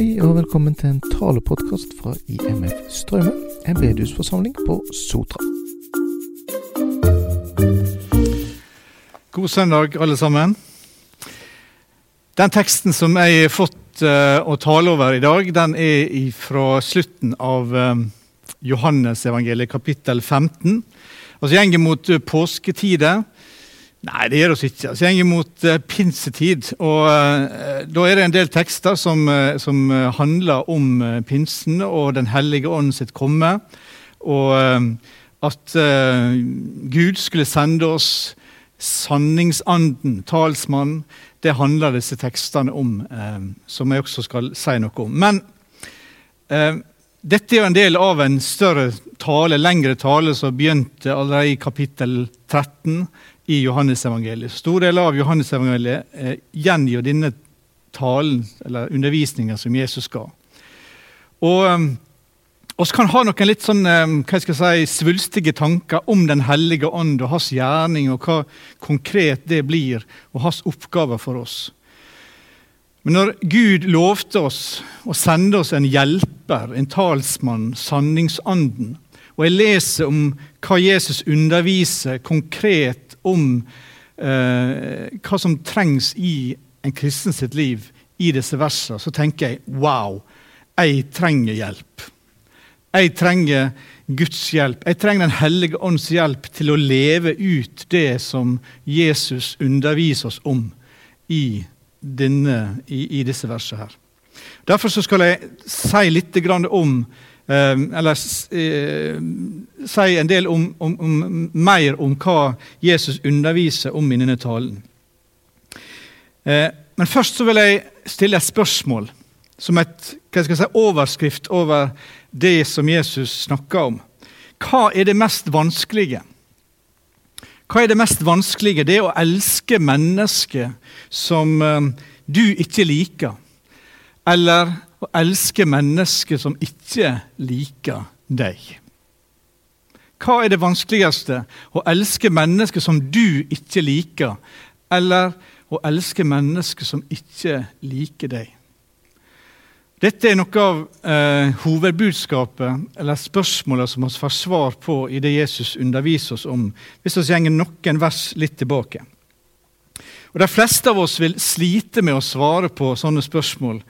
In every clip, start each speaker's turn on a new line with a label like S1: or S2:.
S1: Hei og velkommen til en talepodkast fra IMF Strømmen, en bedehusforsamling på Sotra.
S2: God søndag, alle sammen. Den teksten som jeg har fått uh, å tale over i dag, den er fra slutten av Johannes evangeliet kapittel 15. Altså gjenger mot uh, påsketider. Nei, det gjør oss ikke. Vi går mot uh, pinsetid. og uh, Da er det en del tekster som, uh, som handler om pinsen og Den hellige ånd sitt komme. Og at Gud skulle sende oss sanningsanden, talsmann. Det handler disse tekstene om, som jeg også skal si noe om. Men dette er jo en del av en større tale, lengre tale som begynte allerede i kapittel 13 i Johannesevangeliet. Stor del av Johannesevangeliet eh, gjengir denne talen, eller undervisninga, som Jesus ga. Og um, oss kan ha noen litt sånn, um, hva skal jeg si, svulstige tanker om Den hellige ånd og hans gjerning, og hva konkret det blir, og hans oppgaver for oss. Men når Gud lovte oss å sende oss en hjelper, en talsmann, sanningsanden, og jeg leser om hva Jesus underviser konkret om eh, hva som trengs i en kristen sitt liv i disse versene, så tenker jeg wow, jeg trenger hjelp. Jeg trenger Guds hjelp. Jeg trenger Den hellige ånds hjelp til å leve ut det som Jesus underviser oss om i, denne, i, i disse versene. her. Derfor skal jeg si litt om eller eh, si en del om, om, om, mer om hva Jesus underviser om i denne talen. Eh, men først så vil jeg stille et spørsmål som et si, overskrift over det som Jesus snakker om. Hva er det mest vanskelige? Hva er det mest vanskelige? Det er å elske mennesker som eh, du ikke liker. Eller å elske mennesker som ikke liker deg. Hva er det vanskeligste? Å elske mennesker som du ikke liker, eller å elske mennesker som ikke liker deg? Dette er noe av eh, hovedbudskapet, eller spørsmålet som vi får svar på i det Jesus underviser oss om, hvis vi går noen vers litt tilbake. Og De fleste av oss vil slite med å svare på sånne spørsmål,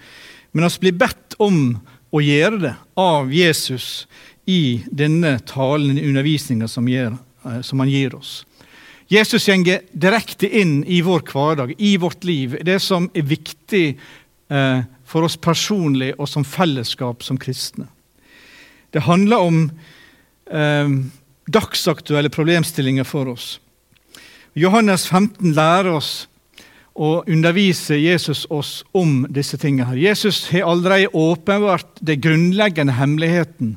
S2: men oss blir bedt om å gjøre det av Jesus i denne talen, undervisninga som, eh, som, han gir oss. Jesus går direkte inn i vår hverdag, i vårt liv, det som er viktig eh, for oss personlig og som fellesskap som kristne. Det handler om eh, dagsaktuelle problemstillinger for oss. Johannes 15 lærer oss og underviser Jesus oss om disse tingene. her. Jesus har allerede åpenbart den grunnleggende hemmeligheten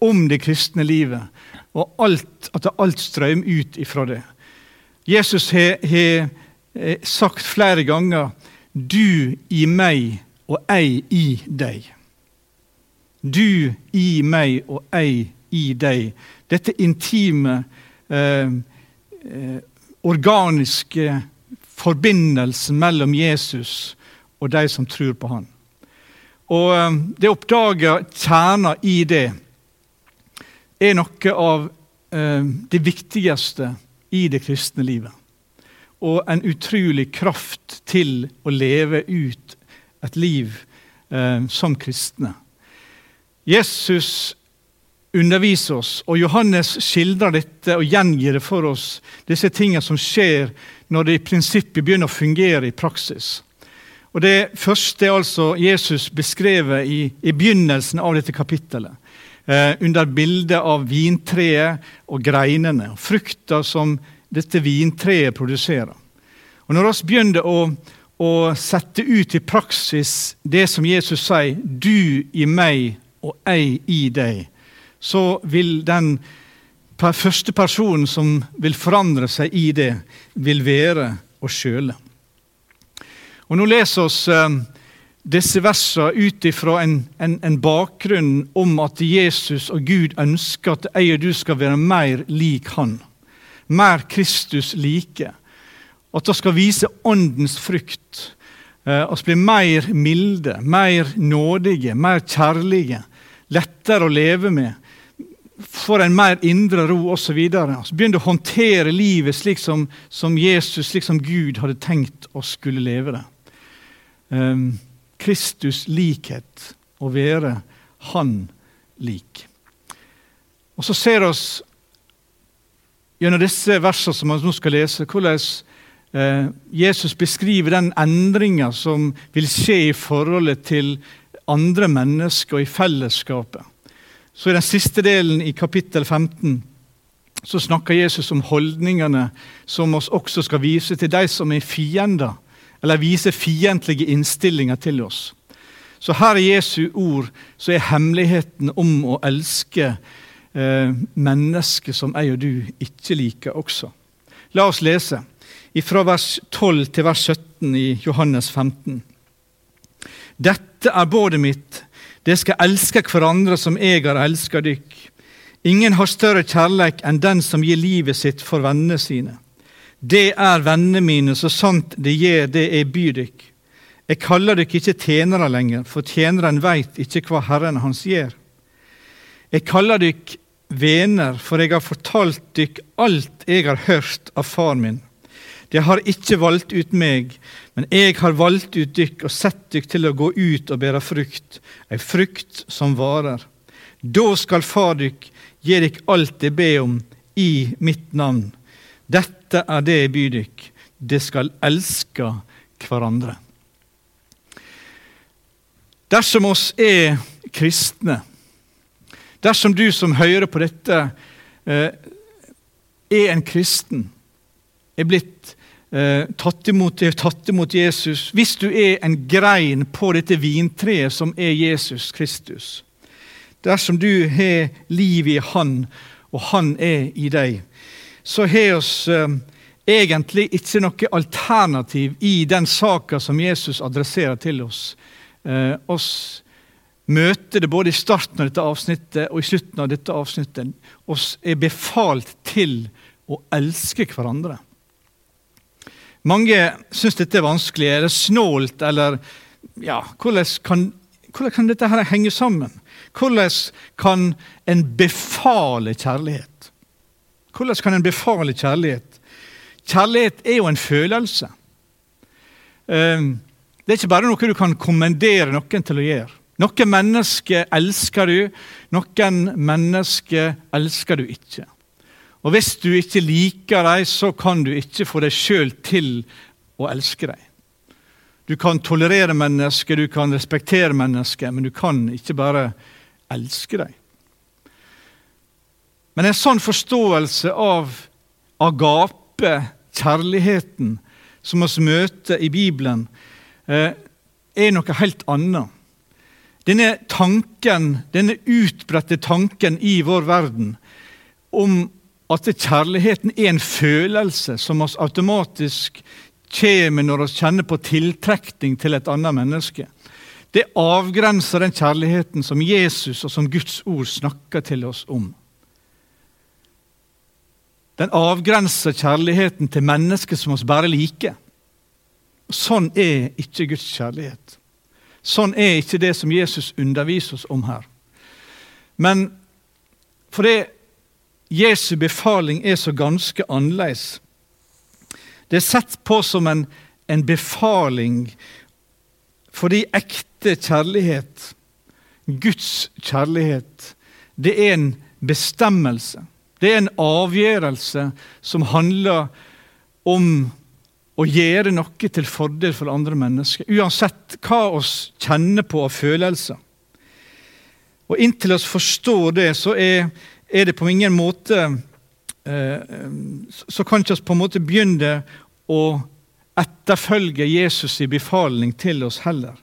S2: om det kristne livet, og alt, at alt strømmer ut ifra det. Jesus har, har eh, sagt flere ganger 'du i meg og jeg i deg'. Du i meg og jeg i deg. Dette intime, eh, eh, organiske forbindelsen mellom Jesus og de som tror på han. Og um, Det å oppdage kjerna i det er noe av um, det viktigste i det kristne livet. Og en utrolig kraft til å leve ut et liv um, som kristne. Jesus underviser oss, og Johannes skildrer dette og gjengir det for oss, disse tingene som skjer når det i prinsippet begynner å fungere i praksis. Og Det første er altså Jesus beskrevet i, i begynnelsen av dette kapittelet. Eh, under bildet av vintreet og greinene, frukta som dette vintreet produserer. Og Når vi begynner å, å sette ut i praksis det som Jesus sier, 'du i meg og jeg i deg', så vil den første personen som vil forandre seg i det, vil være oss sjøle. Og Nå leser oss eh, disse versene ut ifra en, en, en, bakgrunn om at Jesus og Gud ønsker at jeg og du skal være mer lik Han. Mer Kristus like. At vi skal vise åndens frukt. Vi oss blir mer milde, mer nådige, mer kjærlige. Lettere å leve med. Får en mer indre ro osv. Begynner å håndtere livet slik som, som, Jesus, slik som Gud hadde tenkt å skulle leve det. Um, Kristus likhet, å være Han lik. Og så ser oss gjennom disse versene som vi nå skal lese, hvordan eh, Jesus beskriver den endringa som vil skje i forholdet til andre mennesker og i fellesskapet. Så I den siste delen i kapittel 15 så snakker Jesus om holdningene som oss også skal vise til de som er fiender, eller viser fiendtlige innstillinger til oss. Så her i Jesu ord så er hemmeligheten om å elske eh, mennesker som jeg og du ikke liker også. La oss lese fra vers 12 til vers 17 i Johannes 15. Dette er både mitt, det skal elske hverandre som jeg har elska dykk. Ingen har større kjærleik enn den som gir livet sitt for vennene sine. Det er vennene mine, så sant det gjør det jeg byr dykk. Jeg kaller dykk ikke tjenere lenger, for tjeneren veit ikke hva Herren hans gjør. Jeg kaller dykk venner, for jeg har fortalt dykk alt jeg har hørt av far min. De har ikke valgt ut meg, men jeg har valgt ut dykk og sett dykk til å gå ut og bære frukt, ei frukt som varer. Da skal far dykk gi dykk alt de ber om i mitt navn. Dette er det jeg byr dykk. De skal elske hverandre. Dersom oss er kristne, Dersom du som hører på dette, eh, er en kristen, er blitt tatt imot, er tatt imot Jesus Hvis du er en grein på dette vintreet som er Jesus Kristus Dersom du har liv i Han, og Han er i deg, så har oss eh, egentlig ikke noe alternativ i den saka som Jesus adresserer til oss. Eh, oss møter det både i starten av dette avsnittet og i slutten av dette avsnittet. Oss er befalt til å elske hverandre. Mange syns dette er vanskelig, Er det snålt, eller ja, hvordan kan, hvordan kan dette her henge sammen? Hvordan kan en befale kjærlighet? Hvordan kan en befale kjærlighet? Kjærlighet er jo en følelse. Ehm, det er ikke bare noe du kan kommandere noen til å gjøre. Noen mennesker elsker du, noen mennesker elsker du ikke. Og Hvis du ikke liker dem, så kan du ikke få deg sjøl til å elske dem. Du kan tolerere mennesker, du kan respektere mennesker, men du kan ikke bare elske dem. Men en sånn forståelse av agape, kjærligheten, som vi møter i Bibelen, eh, er noe helt annet. Denne tanken, denne utbredte tanken i vår verden om at kjærligheten er en følelse som oss automatisk kommer når vi kjenner på tiltrekning til et annet menneske. Det avgrenser den kjærligheten som Jesus og som Guds ord snakker til oss om. Den avgrenser kjærligheten til mennesker som oss bare liker. Sånn er ikke Guds kjærlighet. Sånn er ikke det som Jesus underviser oss om her. Men fordi Jesu befaling er så ganske annerledes Det er sett på som en, en befaling fordi ekte kjærlighet, Guds kjærlighet, det er en bestemmelse. Det er en avgjørelse som handler om å gjøre noe til fordel for andre mennesker, uansett hva oss kjenner på av følelser. Og Inntil oss forstår det, så er, er det på ingen måte eh, Så kan ikke vi på en måte begynne å etterfølge Jesus' i befaling til oss heller.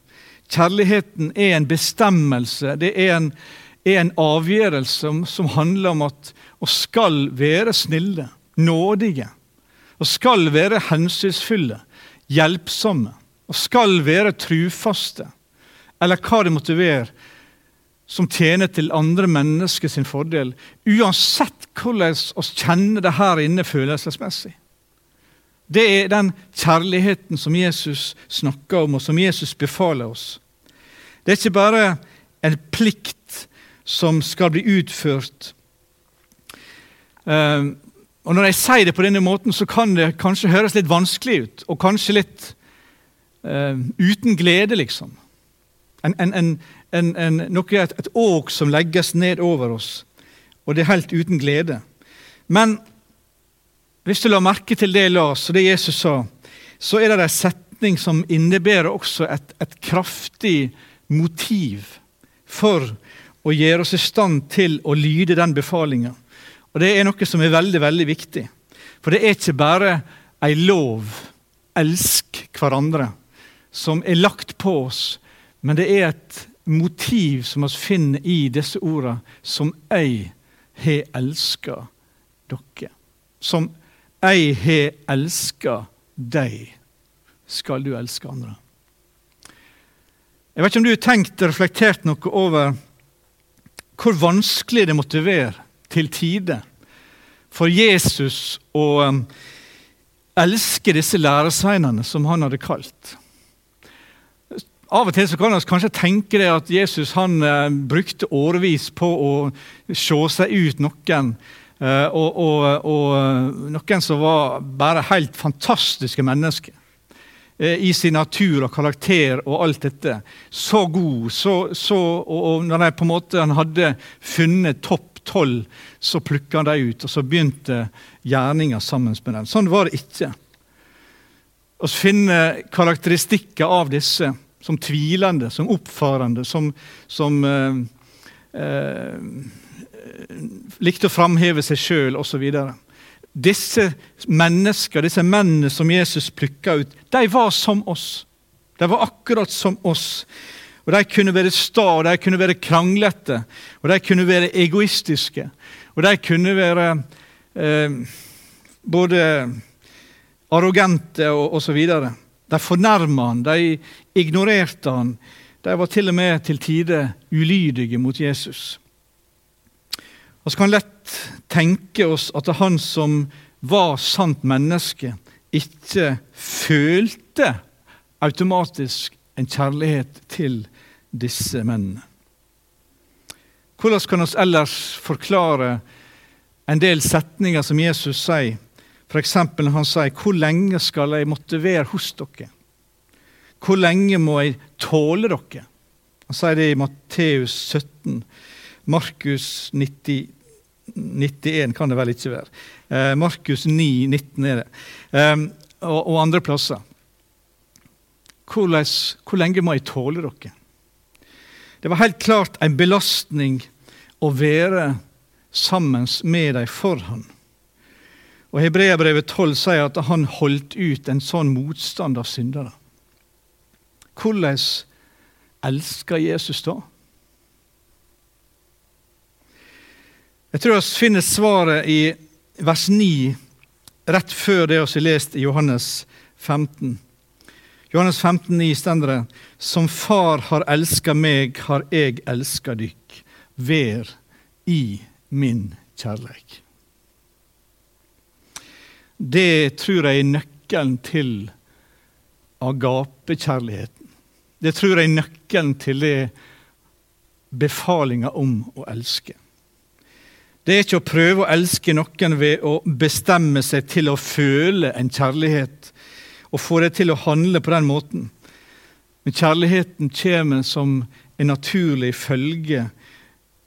S2: Kjærligheten er en bestemmelse, det er en, er en avgjørelse som, som handler om at vi skal være snille, nådige. Vi skal være hensynsfulle, hjelpsomme. Vi skal være trufaste, eller hva det måtte være, som tjener til andre mennesker sin fordel, uansett hvordan vi kjenner det her inne følelsesmessig. Det er den kjærligheten som Jesus snakker om, og som Jesus befaler oss. Det er ikke bare en plikt som skal bli utført. Uh, og Når jeg sier det på denne måten, så kan det kanskje høres litt vanskelig ut, og kanskje litt uh, uten glede, liksom. En, en, en, noe, et, et åk som legges ned over oss, og det er helt uten glede. Men hvis du la merke til det Lars og det Jesus sa, så er det en setning som innebærer også et, et kraftig motiv for å gjøre oss i stand til å lyde den befalinga. Og det er noe som er veldig, veldig viktig. For det er ikke bare ei lov, elsk hverandre, som er lagt på oss, men det er et motiv som vi finner i disse ordene, som jeg har elska dere. Som jeg har elska deg, skal du elske andre. Jeg vet ikke om du har tenkt og reflektert noe over hvor vanskelig det måtte være til tider for Jesus å um, elske disse læresveinene som han hadde kalt. Av og til så kan vi kanskje tenke det at Jesus han eh, brukte årevis på å se seg ut noen. Eh, og, og, og, noen som var bare helt fantastiske mennesker. Eh, I sin natur og karakter og alt dette. Så god. Så, så, og, og, når på en måte han hadde funnet topp tolv, så plukka han dem ut. Og så begynte gjerninga sammen med dem. Sånn var det ikke. Å finne karakteristikker av disse som tvilende, som oppfarende, som, som eh, eh, likte å framheve seg sjøl osv. Disse mennesker, disse mennene som Jesus plukka ut, de var som oss. De var akkurat som oss. Og De kunne være sta, og de kunne være kranglete, og de kunne være egoistiske. Og de kunne være eh, både arrogante og osv. De fornærma han, de ignorerte han. De var til og med til tider ulydige mot Jesus. Vi kan lett tenke oss at han som var sant menneske, ikke følte automatisk en kjærlighet til disse mennene. Hvordan kan vi ellers forklare en del setninger som Jesus sier F.eks. når han sier 'Hvor lenge skal jeg måtte være hos dere?' Hvor lenge må jeg tåle dere? Han sier det i Matteus 17. Markus 90, 91 kan det vel ikke være. Eh, Markus 9, 19 er det. Eh, og, og, andre plasser. Hvordan, hvor lenge må jeg tåle dere? Det var helt klart en belastning å være sammen med dem for. Og Hebreabrevet 12 sier at han holdt ut en sånn motstand av syndere. Hvordan elsker Jesus da? Jeg tror vi finner svaret i vers 9, rett før det vi har lest i Johannes 15. Johannes 15, 9 stender det Som Far har elska meg, har jeg elska dykk. Vær i min kjærleik. Det tror jeg er nøkkelen til agapekjærligheten. Det tror jeg er nøkkelen til det befalinga om å elske. Det er ikke å prøve å elske noen ved å bestemme seg til å føle en kjærlighet og få det til å handle på den måten. Men kjærligheten kommer som en naturlig følge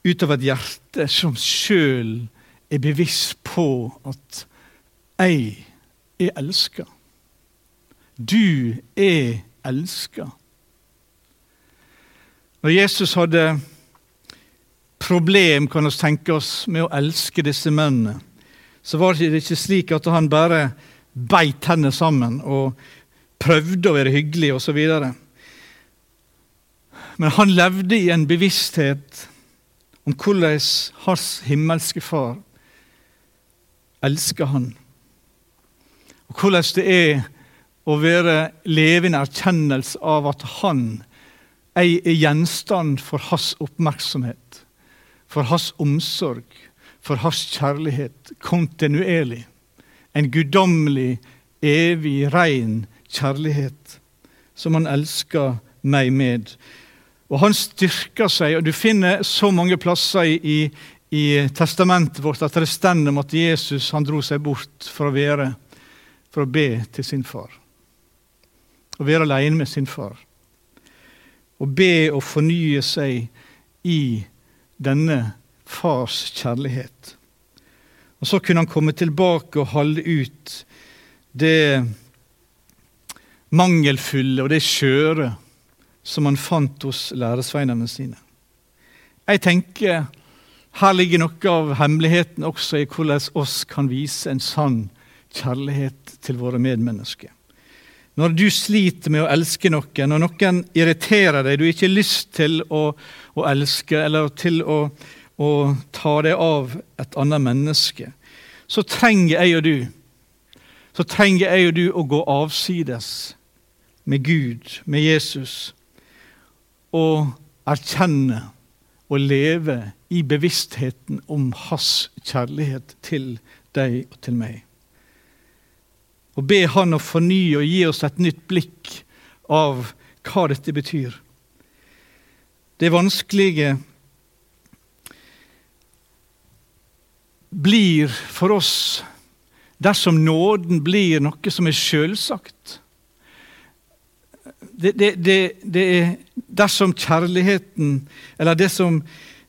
S2: ut av et hjerte som sjøl er bevisst på at jeg er elska. Du er elska. Når Jesus hadde problem kan vi tenke oss, med å elske disse mennene, så var det ikke slik at han bare beit tennene sammen og prøvde å være hyggelig osv. Men han levde i en bevissthet om hvordan hans himmelske far elsker han og hvordan det er å være levende erkjennelse av at han er gjenstand for hans oppmerksomhet, for hans omsorg, for hans kjærlighet kontinuerlig. En guddommelig, evig, rein kjærlighet som han elsker meg med. Og han styrker seg, og du finner så mange plasser i, i, i testamentet vårt at det stender om at Jesus han dro seg bort for å være, for å be til sin far. Å være alene med sin far. Å be og fornye seg i denne fars kjærlighet. Og Så kunne han komme tilbake og holde ut det mangelfulle og det skjøre som han fant hos læresveinene sine. Jeg tenker her ligger noe av hemmeligheten også i hvordan oss kan vise en sann kjærlighet til våre medmennesker. Når du sliter med å elske noen, når noen irriterer deg, du ikke har lyst til å, å elske eller til å, å ta deg av et annet menneske, så trenger jeg og du så trenger jeg og du å gå avsides med Gud, med Jesus, og erkjenne og leve i bevisstheten om hans kjærlighet til deg og til meg. Og be Han å fornye og gi oss et nytt blikk av hva dette betyr. Det vanskelige blir for oss dersom nåden blir noe som er sjølsagt det, det, det, det, er dersom kjærligheten, eller det som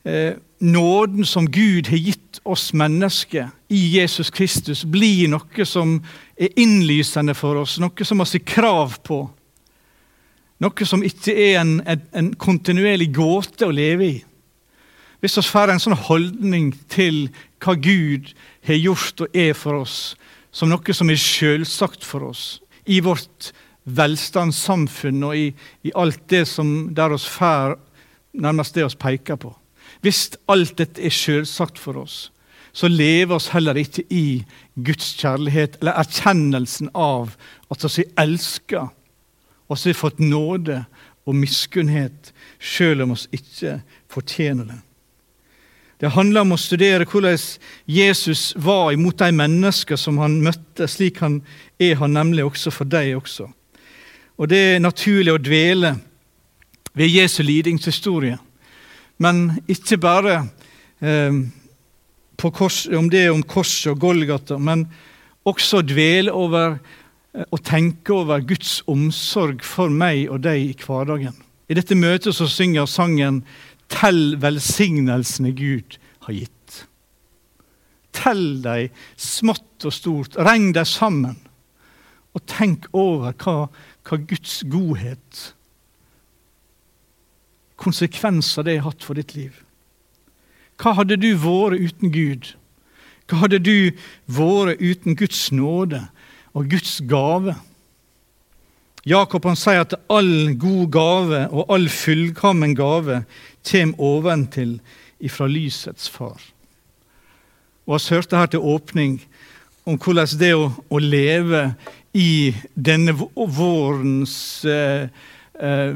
S2: eh, nåden som Gud har gitt oss mennesker i Jesus Kristus, blir noe som er innlysende for oss, noe som vi har krav på. Noe som ikke er en, en, en kontinuerlig gåte å leve i. Hvis vi får en sånn holdning til hva Gud har gjort og er for oss, som noe som er selvsagt for oss i vårt velstandssamfunn og i, i alt det som der oss fær, nærmest det oss peker på. Hvis alt dette er selvsagt for oss, så lever oss heller ikke i Guds kjærlighet eller erkjennelsen av at vi er elska, og har fått nåde og miskunnhet, selv om vi ikke fortjener det. Det handler om å studere hvordan Jesus var imot de mennesker som han møtte. Slik han er han nemlig også for deg også. Og det er naturlig å dvele ved Jesu lidingshistorie. Men ikke bare eh, kors, om det om korset og Golgata, men også dvele over eh, og tenke over Guds omsorg for meg og deg i hverdagen. I dette møtet så synger sangen 'Tell velsignelsene Gud har gitt'. Tell dem smått og stort, regn dem sammen, og tenk over hva hva Guds godhet Konsekvenser det har hatt for ditt liv. Hva hadde du vært uten Gud? Hva hadde du vært uten Guds nåde og Guds gave? Jakob han sier at all god gave og all fullkommen gave kommer oventil ifra lysets far. Og Vi hørte her til åpning om hvordan det å, å leve i denne vårens eh, eh,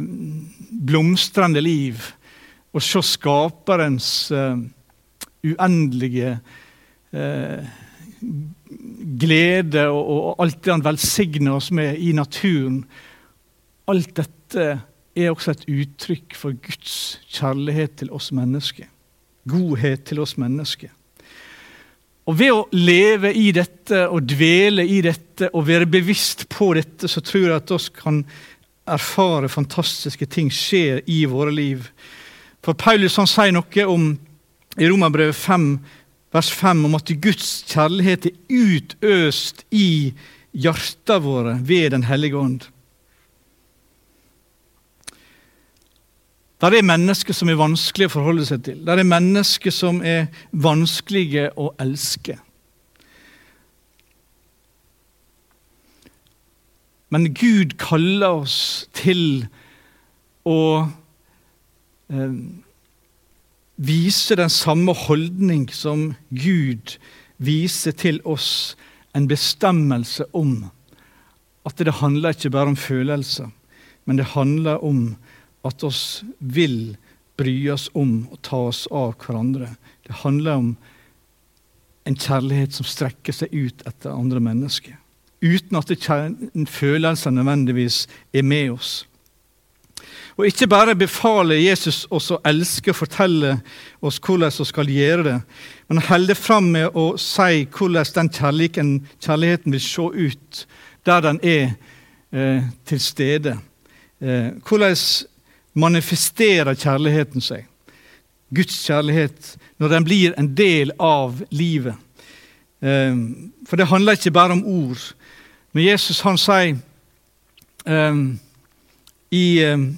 S2: blomstrende liv og se Skaperens uh, uendelige uh, glede og, og, alt det han velsigner oss med i naturen. Alt dette er også et uttrykk for Guds kjærlighet til oss mennesker. Godhet til oss mennesker. Og Ved å leve i dette og dvele i dette og være bevisst på dette, så tror jeg at vi kan erfare fantastiske ting skjer i våre liv. For Paulus han sier noe om, i Romerbrevet 5, vers 5 om at Guds kjærlighet er utøst i hjertene våre ved Den hellige ånd. Der er mennesker som er vanskelige å forholde seg til. Der er mennesker som er vanskelige å elske. Men Gud kaller oss til å eh, vise den samme holdning som Gud viser til oss, en bestemmelse om at det handler ikke bare om følelser, men det handler om at oss vil bry oss om og ta oss av hverandre. Det handler om en kjærlighet som strekker seg ut etter andre mennesker. uten at følelsene nødvendigvis er med oss. Og Ikke bare befaler Jesus oss å elske og fortelle oss hvordan vi skal gjøre det, men holder fram med å si hvordan den kjærligheten, kjærligheten vil se ut der den er eh, til stede. Eh, hvordan manifesterer kjærligheten seg? Guds kjærlighet når den blir en del av livet. Eh, for det handler ikke bare om ord. Men Jesus han sier eh, i eh,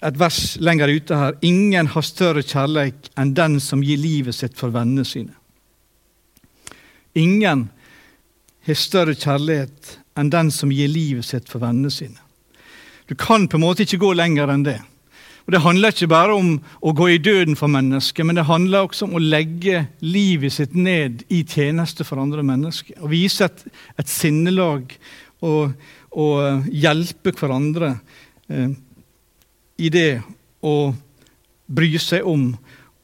S2: et vers lenger ute her Ingen har større kjærleik enn den som gir livet sitt for vennene sine. Ingen har større kjærlighet enn den som gir livet sitt for vennene sine. Du kan på en måte ikke gå lenger enn det. Og Det handler ikke bare om å gå i døden for mennesket, men det handler også om å legge livet sitt ned i tjeneste for andre mennesker. Å vise et, et sinnelag og, og, hjelpe hverandre eh, i det å bry seg om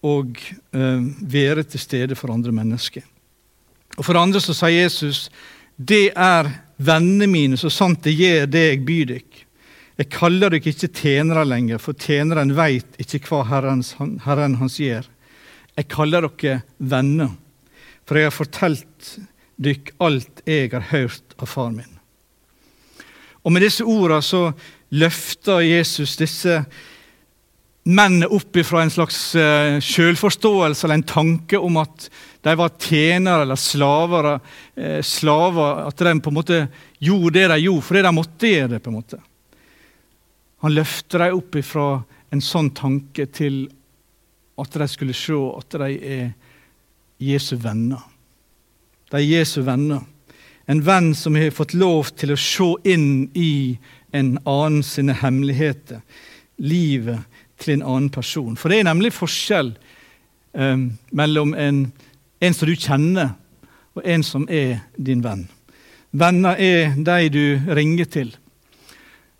S2: og eh, være til stede for andre mennesker. Og For andre så sier Jesus det er vennene mine, så sant det gjør det jeg byr dere. Jeg kaller dere ikke tjenere lenger, for tjeneren veit ikke hva Herren, Herren hans gjør. Jeg kaller dere venner, for jeg har fortalt dere alt jeg har hørt av far min. Og Med disse ordene så løfter Jesus disse mennene opp fra en slags uh, selvforståelse eller en tanke om at de var tjenere eller slaver, uh, slaver. At de på en måte gjorde det de gjorde fordi de måtte gjøre det. på en måte. Han løfter dem opp fra en sånn tanke til at de skulle se at de er Jesu venner. De er Jesu venner. En venn som har fått lov til å se inn i en annen sine hemmeligheter. Livet til en annen person. For det er nemlig forskjell eh, mellom en, en, som du kjenner, og en som er din venn. Venner er de du ringer til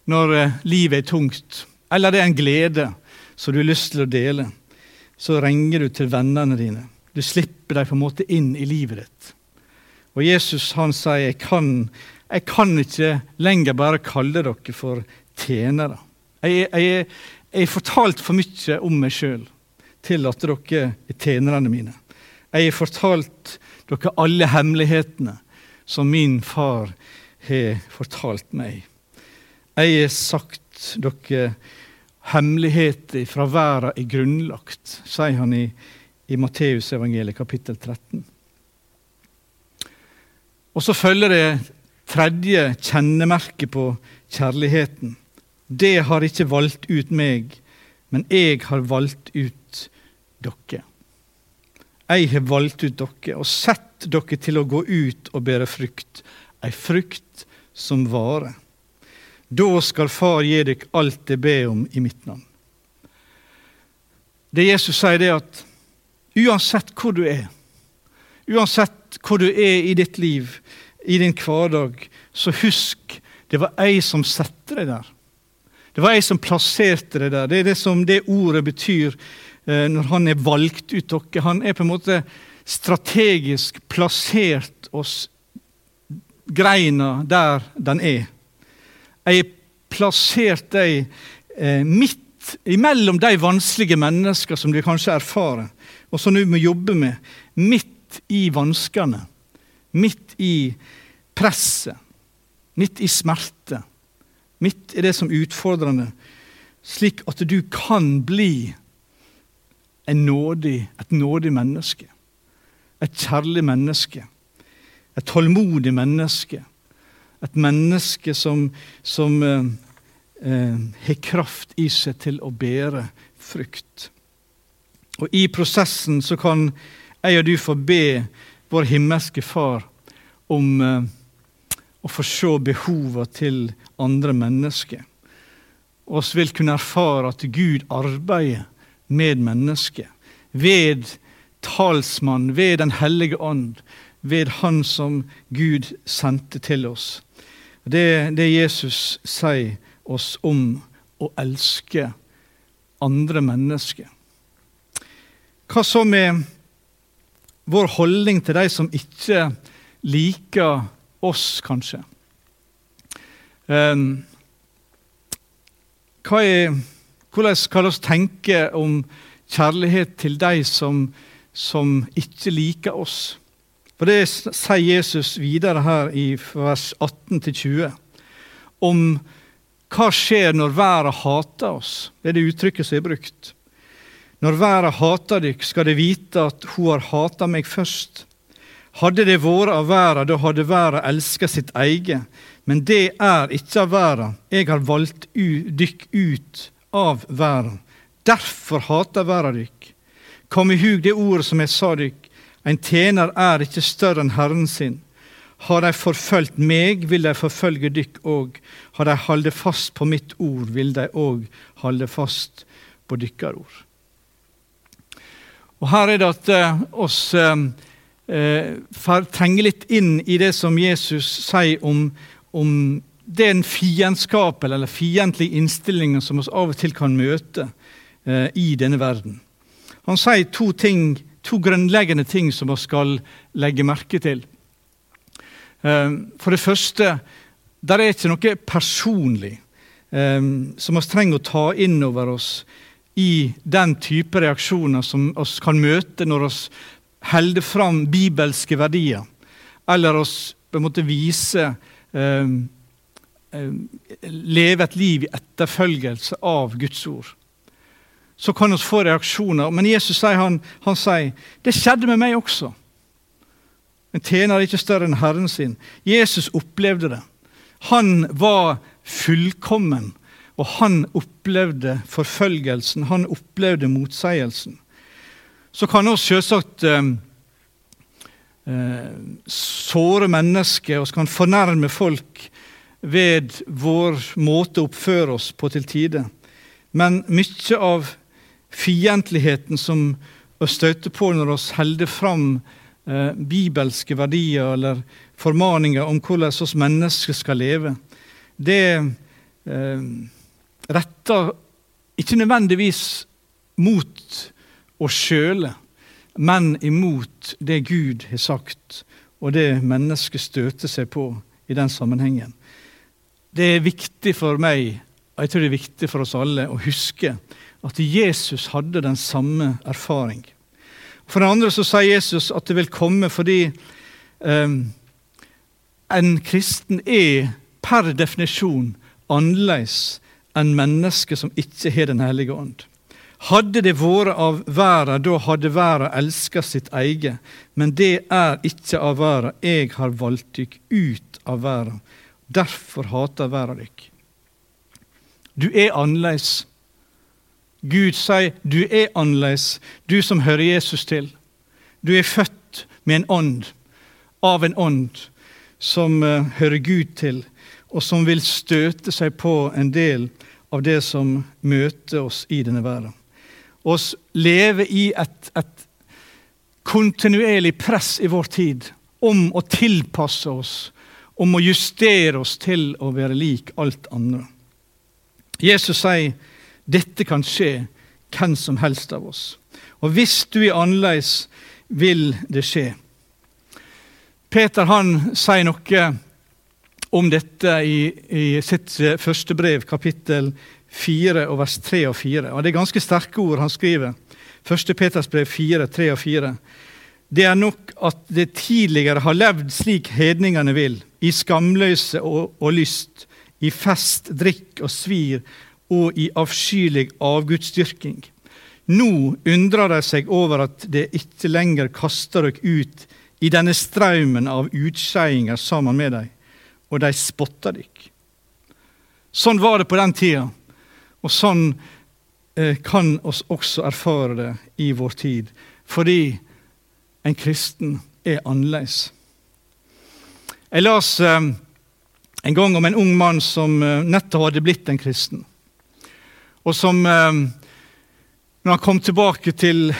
S2: når eh, livet er tungt, eller det er en glede som du har lyst til å dele, så ringer du til vennene dine. Du slipper dem på en måte inn i livet ditt. Og Jesus han sier jeg kan, jeg kan ikke lenger bare kalle dere for tjenere. Jeg, jeg, jeg fortalt for mye om meg sjøl til at dere er tjenerne mine. Jeg har fortalt dere alle hemmelighetene som min far har fortalt meg. Jeg har sagt dere hemmeligheter fra verden er grunnlagt, sier han i, i Matteusevangeliet kapittel 13. Og så følger det tredje kjennemerket på kjærligheten. Det har ikke valgt ut meg, men jeg har valgt ut dere. Jeg har valgt ut dere og sett dere til å gå ut og bære frukt, ei frukt som varer. Da skal Far gi dere alt det ber om i mitt navn. Det Jesus sier, er at uansett hvor du er, uansett hvor du er i ditt liv, i din hverdag, så husk det var jeg som satte deg der. Det var jeg som plasserte deg der. Det er det som det ordet betyr eh, når han er valgt ut dere. Han er på en måte strategisk plassert oss greina der den er. Jeg har plassert deg eh, midt imellom de vanskelige mennesker som du kanskje erfarer, og som du må jobbe med. Midt i vanskene. Midt i presset. Midt i smerte. Midt i det som er utfordrende. Slik at du kan bli nådig, et nådig menneske. Et kjærlig menneske. Et tålmodig menneske et menneske som, som eh, eh, har kraft i seg til å bære frukt. Og I prosessen så kan jeg og du få be vår himmelske Far om eh, å få se behovene til andre mennesker. Vi vil kunne erfare at Gud arbeider med mennesket. Ved talsmann, ved Den hellige ånd, ved Han som Gud sendte til oss. Det, det Jesus sier oss om å elske andre mennesker. Hva så med vår holdning til de som ikke liker oss, kanskje. Hva er, hvordan skal vi tenke om kjærlighet til de som, som ikke liker oss? For Det sier Jesus videre her i vers 18-20 om hva skjer når verden hater oss. Det er det uttrykket som er brukt. Når verden hater dykk, skal de vite at hun har hatet meg først. Hadde det vært av verden, da hadde verden elska sitt eget. Men det er ikke av verden. Jeg har valgt dykk ut av verden. Derfor hater verden dykk. Kom i hug det ordet som jeg sa dykk. En tjener er ikke større enn Herren sin. Har de forfølgt meg, vil de forfølge dykk òg. Har de holdt fast på mitt ord, vil de òg holde fast på dykkar ord. Og Her er det at eh, oss eh trenger litt inn i det som Jesus sier om, om den fiendskapen eller fiendtlige innstillingen som vi av og til kan møte eh, i denne verden. Han sier to ting to grunnleggende ting som vi skal legge merke til. Eh, for det første, der er ikke noe personlig eh, som vi trenger å ta inn over oss i den type reaksjoner som vi kan møte når vi holder fram bibelske verdier, eller oss på en måte vise eh, Leve et liv i etterfølgelse av Guds ord så kan vi få reaksjoner. Men Jesus sier, han, han sier det skjedde med meg også. En tjener er ikke større enn Herren sin. Jesus opplevde det. Han var fullkommen, og han opplevde forfølgelsen. Han opplevde motsigelsen. Så kan vi selvsagt eh, eh, såre mennesker og kan fornærme folk ved vår måte å oppføre oss på til tider. Men mye av fiendtligheten som vi støter på når vi holder fram eh, bibelske verdier eller formaninger om hvordan oss mennesker skal leve, det eh, retter ikke nødvendigvis mot oss skjøle, men imot det Gud har sagt, og det mennesket støter seg på i den sammenhengen. Det er viktig for meg, og jeg tror det er viktig for oss alle, å huske at Jesus hadde den samme erfaring. For det andre så sier Jesus at det vil komme fordi um, en kristen er per definisjon annerledes enn mennesker som ikke har Den hellige ånd. Hadde det vært av verden, da hadde verden elska sitt eget. Men det er ikke av verden. Jeg har valgt dykk ut av verden. Derfor hater verden dykk. Du er annerledes. Gud sier du er annerledes, du som hører Jesus til. Du er født med en ånd, av en ånd som uh, hører Gud til, og som vil støte seg på en del av det som møter oss i denne verden. Oss leve i et, et kontinuerlig press i vår tid om å tilpasse oss, om å justere oss til å være lik alt andre. Jesus sier dette kan skje hvem som helst av oss. Og hvis du er annerledes, vil det skje. Peter han sier noe om dette i, i sitt første brev, kapittel 4, og vers 3 og 4. Og Det er ganske sterke ord han skriver. Første Peters brev 4, 3 og 4. Det er nok at det tidligere har levd slik hedningene vil, i skamløse og, og lyst, i fest, drikk og svir og i avskyelig avgudsdyrking. Nå undrer de seg over at det ikke lenger kaster dere ut i denne straumen av utskeiinger sammen med dem, og de spotter dere. Sånn var det på den tida, og sånn eh, kan oss også erfare det i vår tid, fordi en kristen er annerledes. Jeg las eh, en gang om en ung mann som eh, nettopp hadde blitt en kristen og som når han kom tilbake til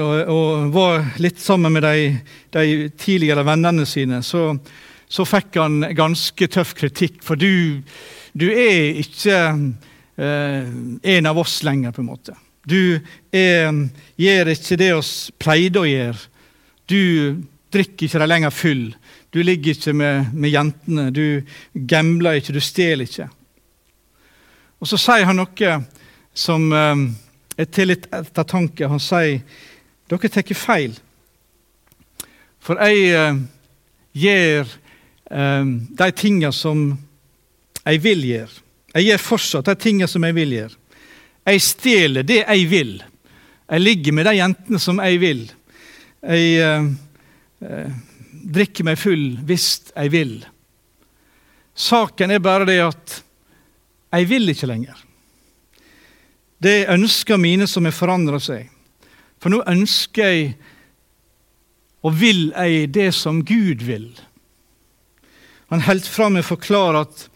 S2: og, og var litt sammen med de, de tidligere vennene sine, så, så, fikk han ganske tøff kritikk. For du, du er ikke en av oss lenger, på en måte. Du er, gjør ikke det oss pleide å gjøre. Du drikker ikke deg lenger full. Du ligger ikke med, med jentene. Du gambler ikke, du stjeler ikke. Og så sier han noe som eh, er til litt ettertanke. Han sier dere tar feil. For jeg eh, gjør eh, de tingene som jeg vil gjøre. Jeg gjør fortsatt de tingene som jeg vil gjøre. Jeg stjeler det jeg vil. Jeg ligger med de jentene som jeg vil. Jeg eh, eh, drikker meg full hvis jeg vil. Saken er bare det at jeg vil ikke lenger. Det er ønskene mine som har forandra seg. For nå ønsker jeg og vil jeg det som Gud vil. Han holdt fram med å forklare at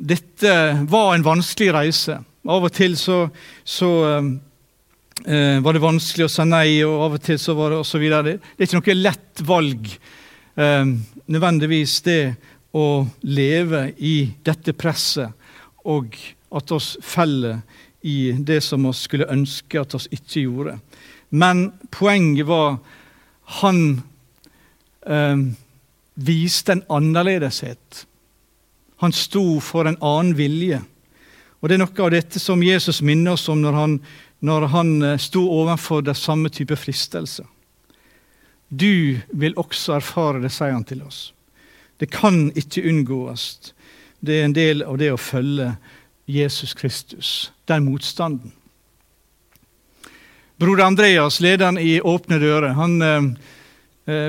S2: dette var en vanskelig reise. Av og til så, så eh, var det vanskelig å si nei, og av og til så var det osv. Det, det er ikke noe lett valg eh, nødvendigvis det å leve i dette presset, og at oss feller i det som vi skulle ønske at oss ikke gjorde. Men poenget var han eh, viste en annerledeshet. Han sto for en annen vilje. Og Det er noe av dette som Jesus minner oss om når han, når han eh, sto overfor det samme type fristelse. Du vil også erfare det, sier han til oss. Det kan ikke unngås. Det er en del av det å følge Jesus Kristus, den motstanden. Broder Andreas, lederen i Åpne dører, han eh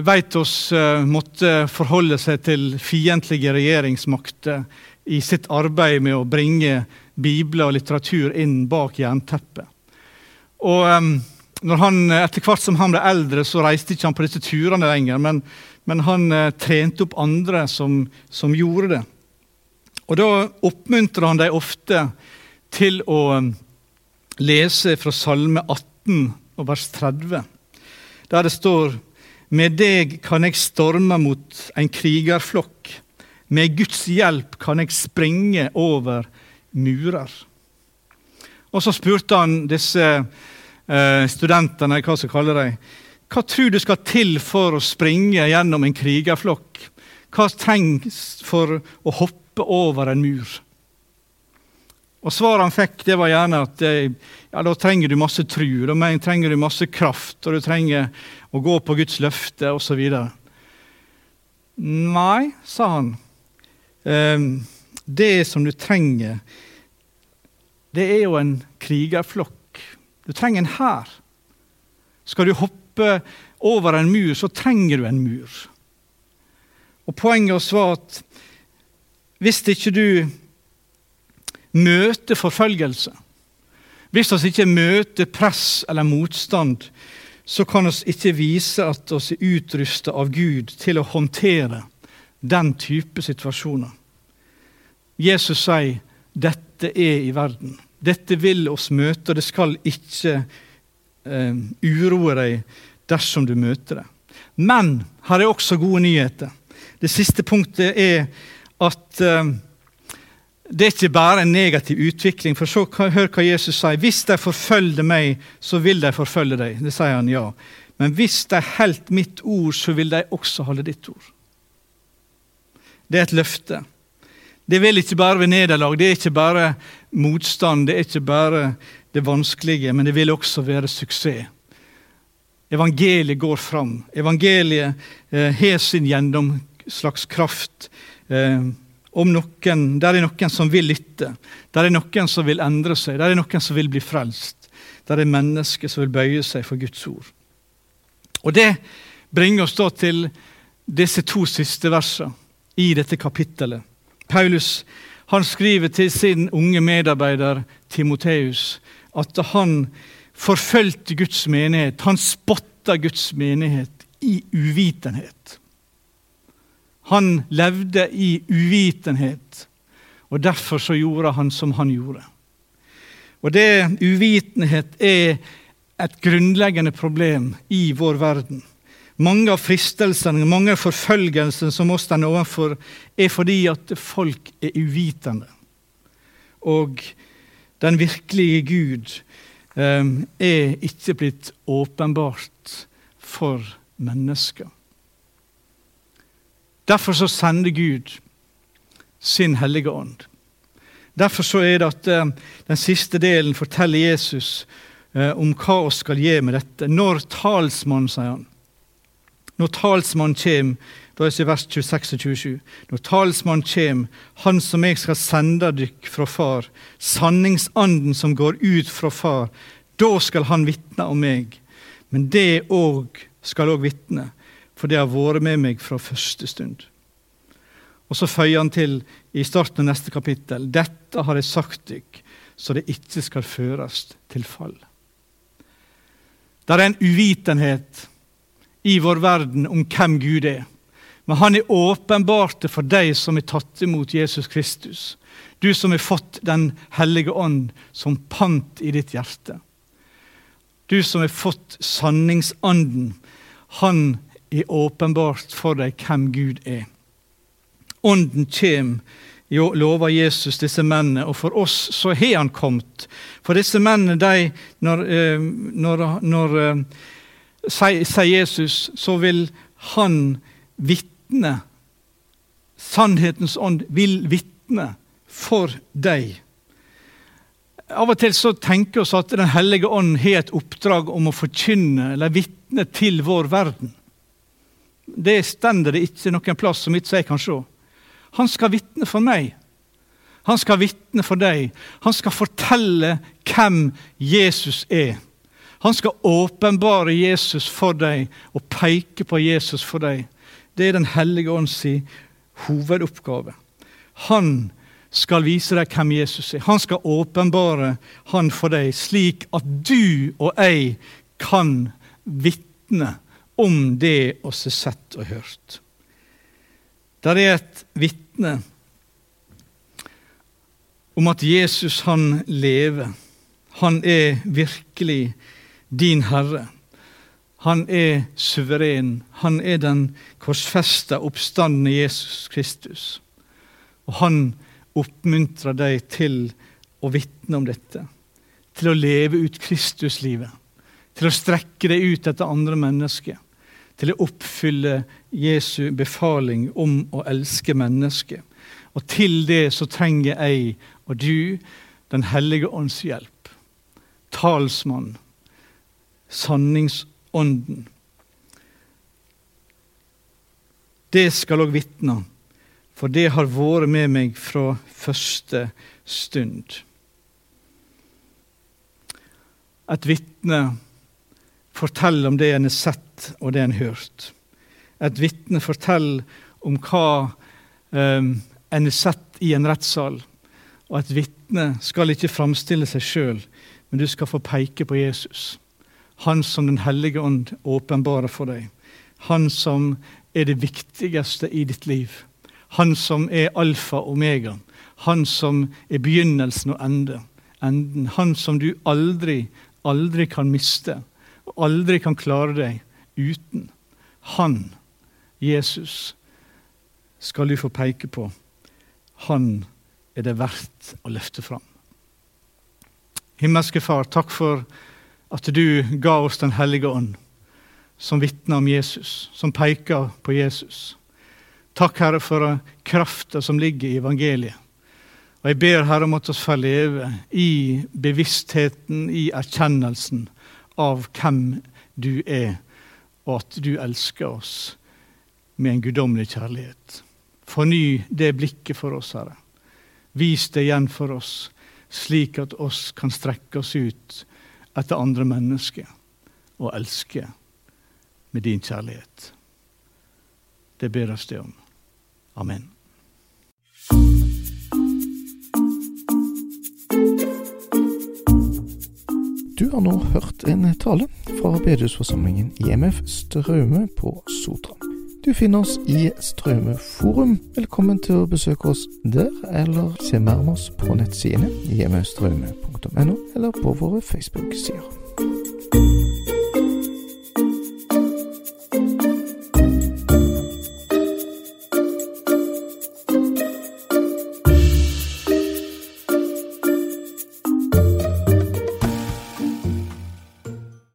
S2: veit oss eh, måtte forholde seg til fiendtlige regjeringsmakter i sitt arbeid med å bringe bibler og litteratur inn bak jernteppet. Og eh, han, Etter hvert som han ble eldre, så reiste ikke han på disse turene lenger, men, men han eh, trente opp andre som, som gjorde det. Og Da oppmuntrer han dem ofte til å lese fra Salme 18 og vers 30, der det står Med deg kan jeg storme mot en krigerflokk. Med Guds hjelp kan jeg springe over murer. Og så spurte han disse eh, studentene, hva skal kalle dem, hva tror du skal til for å springe gjennom en krigerflokk? Hva trengs for å hoppe over en mur. Og Svaret han fikk, det var gjerne at ja, da trenger du masse tru, da trenger du masse kraft, og du trenger å gå på Guds løfte osv. Nei, sa han. Ehm, det som du trenger, det er jo en krigerflokk. Du trenger en hær. Skal du hoppe over en mur, så trenger du en mur. Og Poenget var at hvis ikke du møter forfølgelse, hvis vi ikke møter press eller motstand, så kan vi ikke vise at vi er utrusta av Gud til å håndtere den type situasjoner. Jesus sier dette er i verden. Dette vil oss møte, og det skal ikke eh, uroe deg dersom du møter det. Men her er også gode nyheter. Det siste punktet er at uh, det er ikke bare en negativ utvikling. For så, Hør hva Jesus sier. Hvis de forfølger meg, så vil de forfølge deg. Det sier han ja. Men hvis de holdt mitt ord, så vil de også holde ditt ord. Det er et løfte. Det vil ikke bare være nederlag, det er ikke bare motstand, det er ikke bare det vanskelige, men det vil også være suksess. Evangeliet går fram. Evangeliet eh, har sin gjennomslagskraft eh, noen, der er noen som vil lytte, der er noen som vil endre seg, der er noen som vil bli frelst. Der er mennesker som vil bøye seg for Guds ord. Og Det bringer oss da til disse to siste versene i dette kapittelet. Paulus han skriver til sin unge medarbeider Timoteus at han forfulgte Guds menighet. Han spotta Guds menighet i uvitenhet. Han levde i uvitenhet, og derfor så gjorde han som han gjorde. Og det Uvitenhet er et grunnleggende problem i vår verden. Mange av fristelsene, mange av forfølgelsene som oss står overfor, er fordi at folk er uvitende. Og den virkelige Gud eh, er ikke blitt åpenbart for mennesker. Derfor så sender Gud sin hellige ånd. Derfor så er det at eh, den siste delen forteller Jesus eh, om hva vi skal gjøre med dette. Når talsmannen, sier han. Når talsmannen kommer, da er det vers 26 og 27. Når talsmannen kommer, han som jeg skal sende dykk fra far, sanningsanden som går ut fra far, da skal han vitne om meg. Men det òg skal òg vitne, for det har vært med meg fra første stund. Og så føyer han til i starten av neste kapittel.: Dette har jeg sagt dykk, så det ikke skal føres til fall. Det er en uvitenhet i vår verden om hvem Gud er. Men han er åpenbart det for deg som er tatt imot Jesus Kristus. Du som har fått Den hellige ånd som pant i ditt hjerte. Du som har fått sanningsanden. Han er åpenbart for deg hvem Gud er. Ånden kjem, lover Jesus disse mennene, og for oss så har han kommet. For disse mennene, de, når, eh, når, når eh, sier Jesus, så vil han vitne. Sannhetens ånd vil vitne for deg. Av og til så tenker vi at Den hellige ånd har et oppdrag om å forkynne eller vitne til vår verden. Det stender det ikke noen plass som ikke jeg kan se. Han skal vitne for meg. Han skal vitne for deg. Han skal fortelle hvem Jesus er. Han skal åpenbare Jesus for deg og peke på Jesus for deg. Det er Den hellige ånds hovedoppgave. Han skal vise deg hvem Jesus er. Han skal åpenbare han for deg, slik at du og jeg kan vitne om det oss har sett og hørt. Der er et vitne om at Jesus, han lever. Han er virkelig din Herre. Han er suveren. Han er den korsfesta oppstandende Jesus Kristus. Og han oppmuntrer deg til å vitne om dette. Til å leve ut Kristuslivet. Til å strekke deg ut etter andre mennesker til å oppfylle Jesu befaling om å elske mennesket. Og til det så trenger jeg og du Den hellige ånds hjelp. Talsmann. Sanningsånden. Det skal òg vitne, for det har vært med meg fra første stund. Et vitne forteller om det en har sett og det en har hørt. Et vitne forteller om hva um, en har sett i en rettssal. Og et vitne skal ikke framstille seg sjøl, men du skal få peke på Jesus. Han som Den hellige ånd åpenbarer for deg. Han som er det viktigste i ditt liv. Han som er alfa og omega. Han som er begynnelsen og ende. enden. Han som du aldri, aldri kan miste og aldri kan klare deg uten. Han, Jesus, skal du få peke på. Han er det verdt å løfte fram. Himmelske Far, takk for at du ga oss Den hellige ånd, som vitner om Jesus, som peker på Jesus. Takk, Herre, for krafta som ligger i evangeliet. Og Jeg ber Herre om at vi får leve i bevisstheten, i erkjennelsen av hvem du er, og at du elsker oss med en guddommelig kjærlighet. Forny det blikket for oss, Herre. Vis det igjen for oss, slik at oss kan strekke oss ut etter andre mennesker og elske med din kjærlighet. Det ber oss det om. Amen.
S1: Du har nå hørt en tale fra bedehusforsamlingen IMF Straume på Sotra. Du finner oss i Straume forum. Velkommen til å besøke oss der, eller se mer om oss på nettsidene imfstraume.no, eller på våre Facebook-sider.